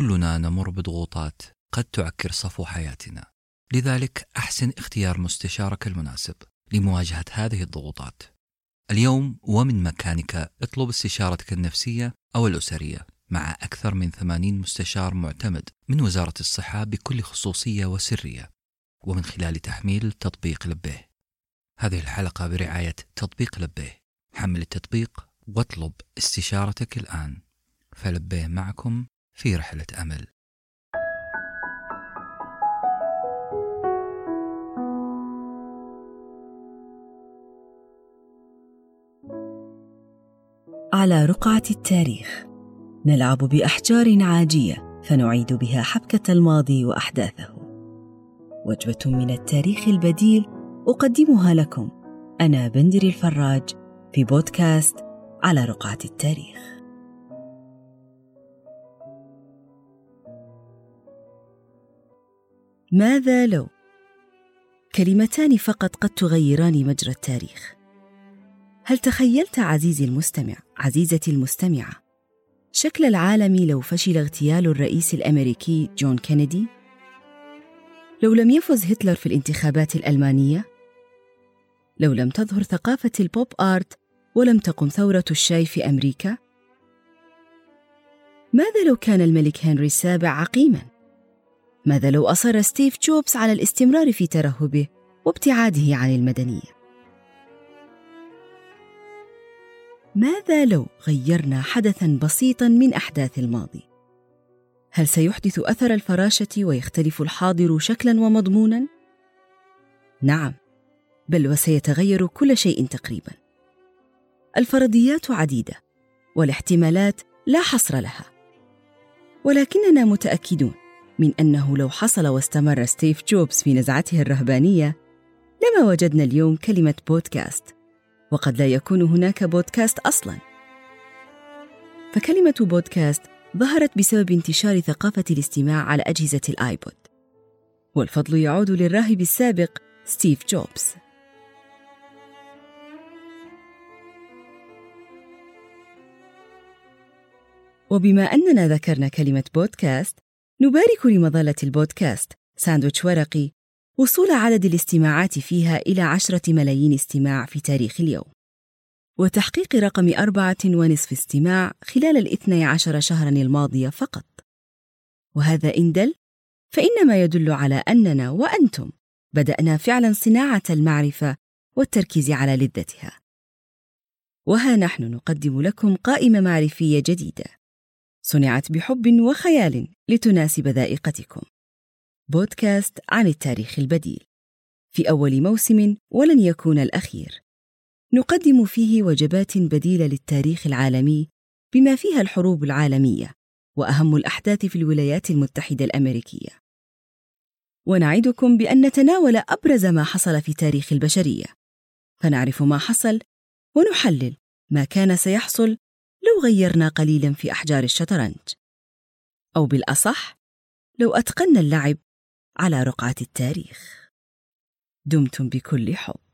كلنا نمر بضغوطات قد تعكر صفو حياتنا. لذلك أحسن اختيار مستشارك المناسب لمواجهة هذه الضغوطات. اليوم ومن مكانك اطلب استشارتك النفسية أو الأسرية مع أكثر من 80 مستشار معتمد من وزارة الصحة بكل خصوصية وسرية. ومن خلال تحميل تطبيق لبيه هذه الحلقة برعاية تطبيق لبيه حمل التطبيق واطلب استشارتك الآن. فلبيه معكم في رحلة أمل. على رقعة التاريخ نلعب بأحجار عاجية فنعيد بها حبكة الماضي وأحداثه. وجبة من التاريخ البديل أقدمها لكم أنا بندر الفراج في بودكاست على رقعة التاريخ. ماذا لو؟ كلمتان فقط قد تغيران مجرى التاريخ. هل تخيلت عزيزي المستمع عزيزتي المستمعة شكل العالم لو فشل اغتيال الرئيس الأمريكي جون كينيدي؟ لو لم يفز هتلر في الانتخابات الألمانية؟ لو لم تظهر ثقافة البوب آرت ولم تقم ثورة الشاي في أمريكا؟ ماذا لو كان الملك هنري السابع عقيما؟ ماذا لو أصر ستيف جوبز على الاستمرار في ترهبه وابتعاده عن المدنية؟ ماذا لو غيرنا حدثا بسيطا من أحداث الماضي؟ هل سيحدث أثر الفراشة ويختلف الحاضر شكلا ومضمونا؟ نعم بل وسيتغير كل شيء تقريبا. الفرضيات عديدة والاحتمالات لا حصر لها. ولكننا متأكدون من أنه لو حصل واستمر ستيف جوبز في نزعته الرهبانية لما وجدنا اليوم كلمة بودكاست وقد لا يكون هناك بودكاست أصلا. فكلمة بودكاست ظهرت بسبب انتشار ثقافة الاستماع على أجهزة الآيبود والفضل يعود للراهب السابق ستيف جوبز. وبما أننا ذكرنا كلمة بودكاست نبارك لمظلة البودكاست ساندويتش ورقي. وصول عدد الاستماعات فيها إلى عشرة ملايين استماع في تاريخ اليوم. وتحقيق رقم أربعة ونصف استماع خلال الاثني عشر شهرا الماضية فقط. وهذا إن دل فإنما يدل على أننا وأنتم بدأنا فعلا صناعة المعرفة والتركيز على لذتها. وها نحن نقدم لكم قائمة معرفية جديدة. صنعت بحب وخيال لتناسب ذائقتكم. بودكاست عن التاريخ البديل. في أول موسم ولن يكون الأخير. نقدم فيه وجبات بديلة للتاريخ العالمي بما فيها الحروب العالمية وأهم الأحداث في الولايات المتحدة الأمريكية. ونعدكم بأن نتناول أبرز ما حصل في تاريخ البشرية. فنعرف ما حصل ونحلل ما كان سيحصل لو غيرنا قليلا في أحجار الشطرنج. أو بالأصح لو اتقنا اللعب على رقعة التاريخ. دمتم بكل حب.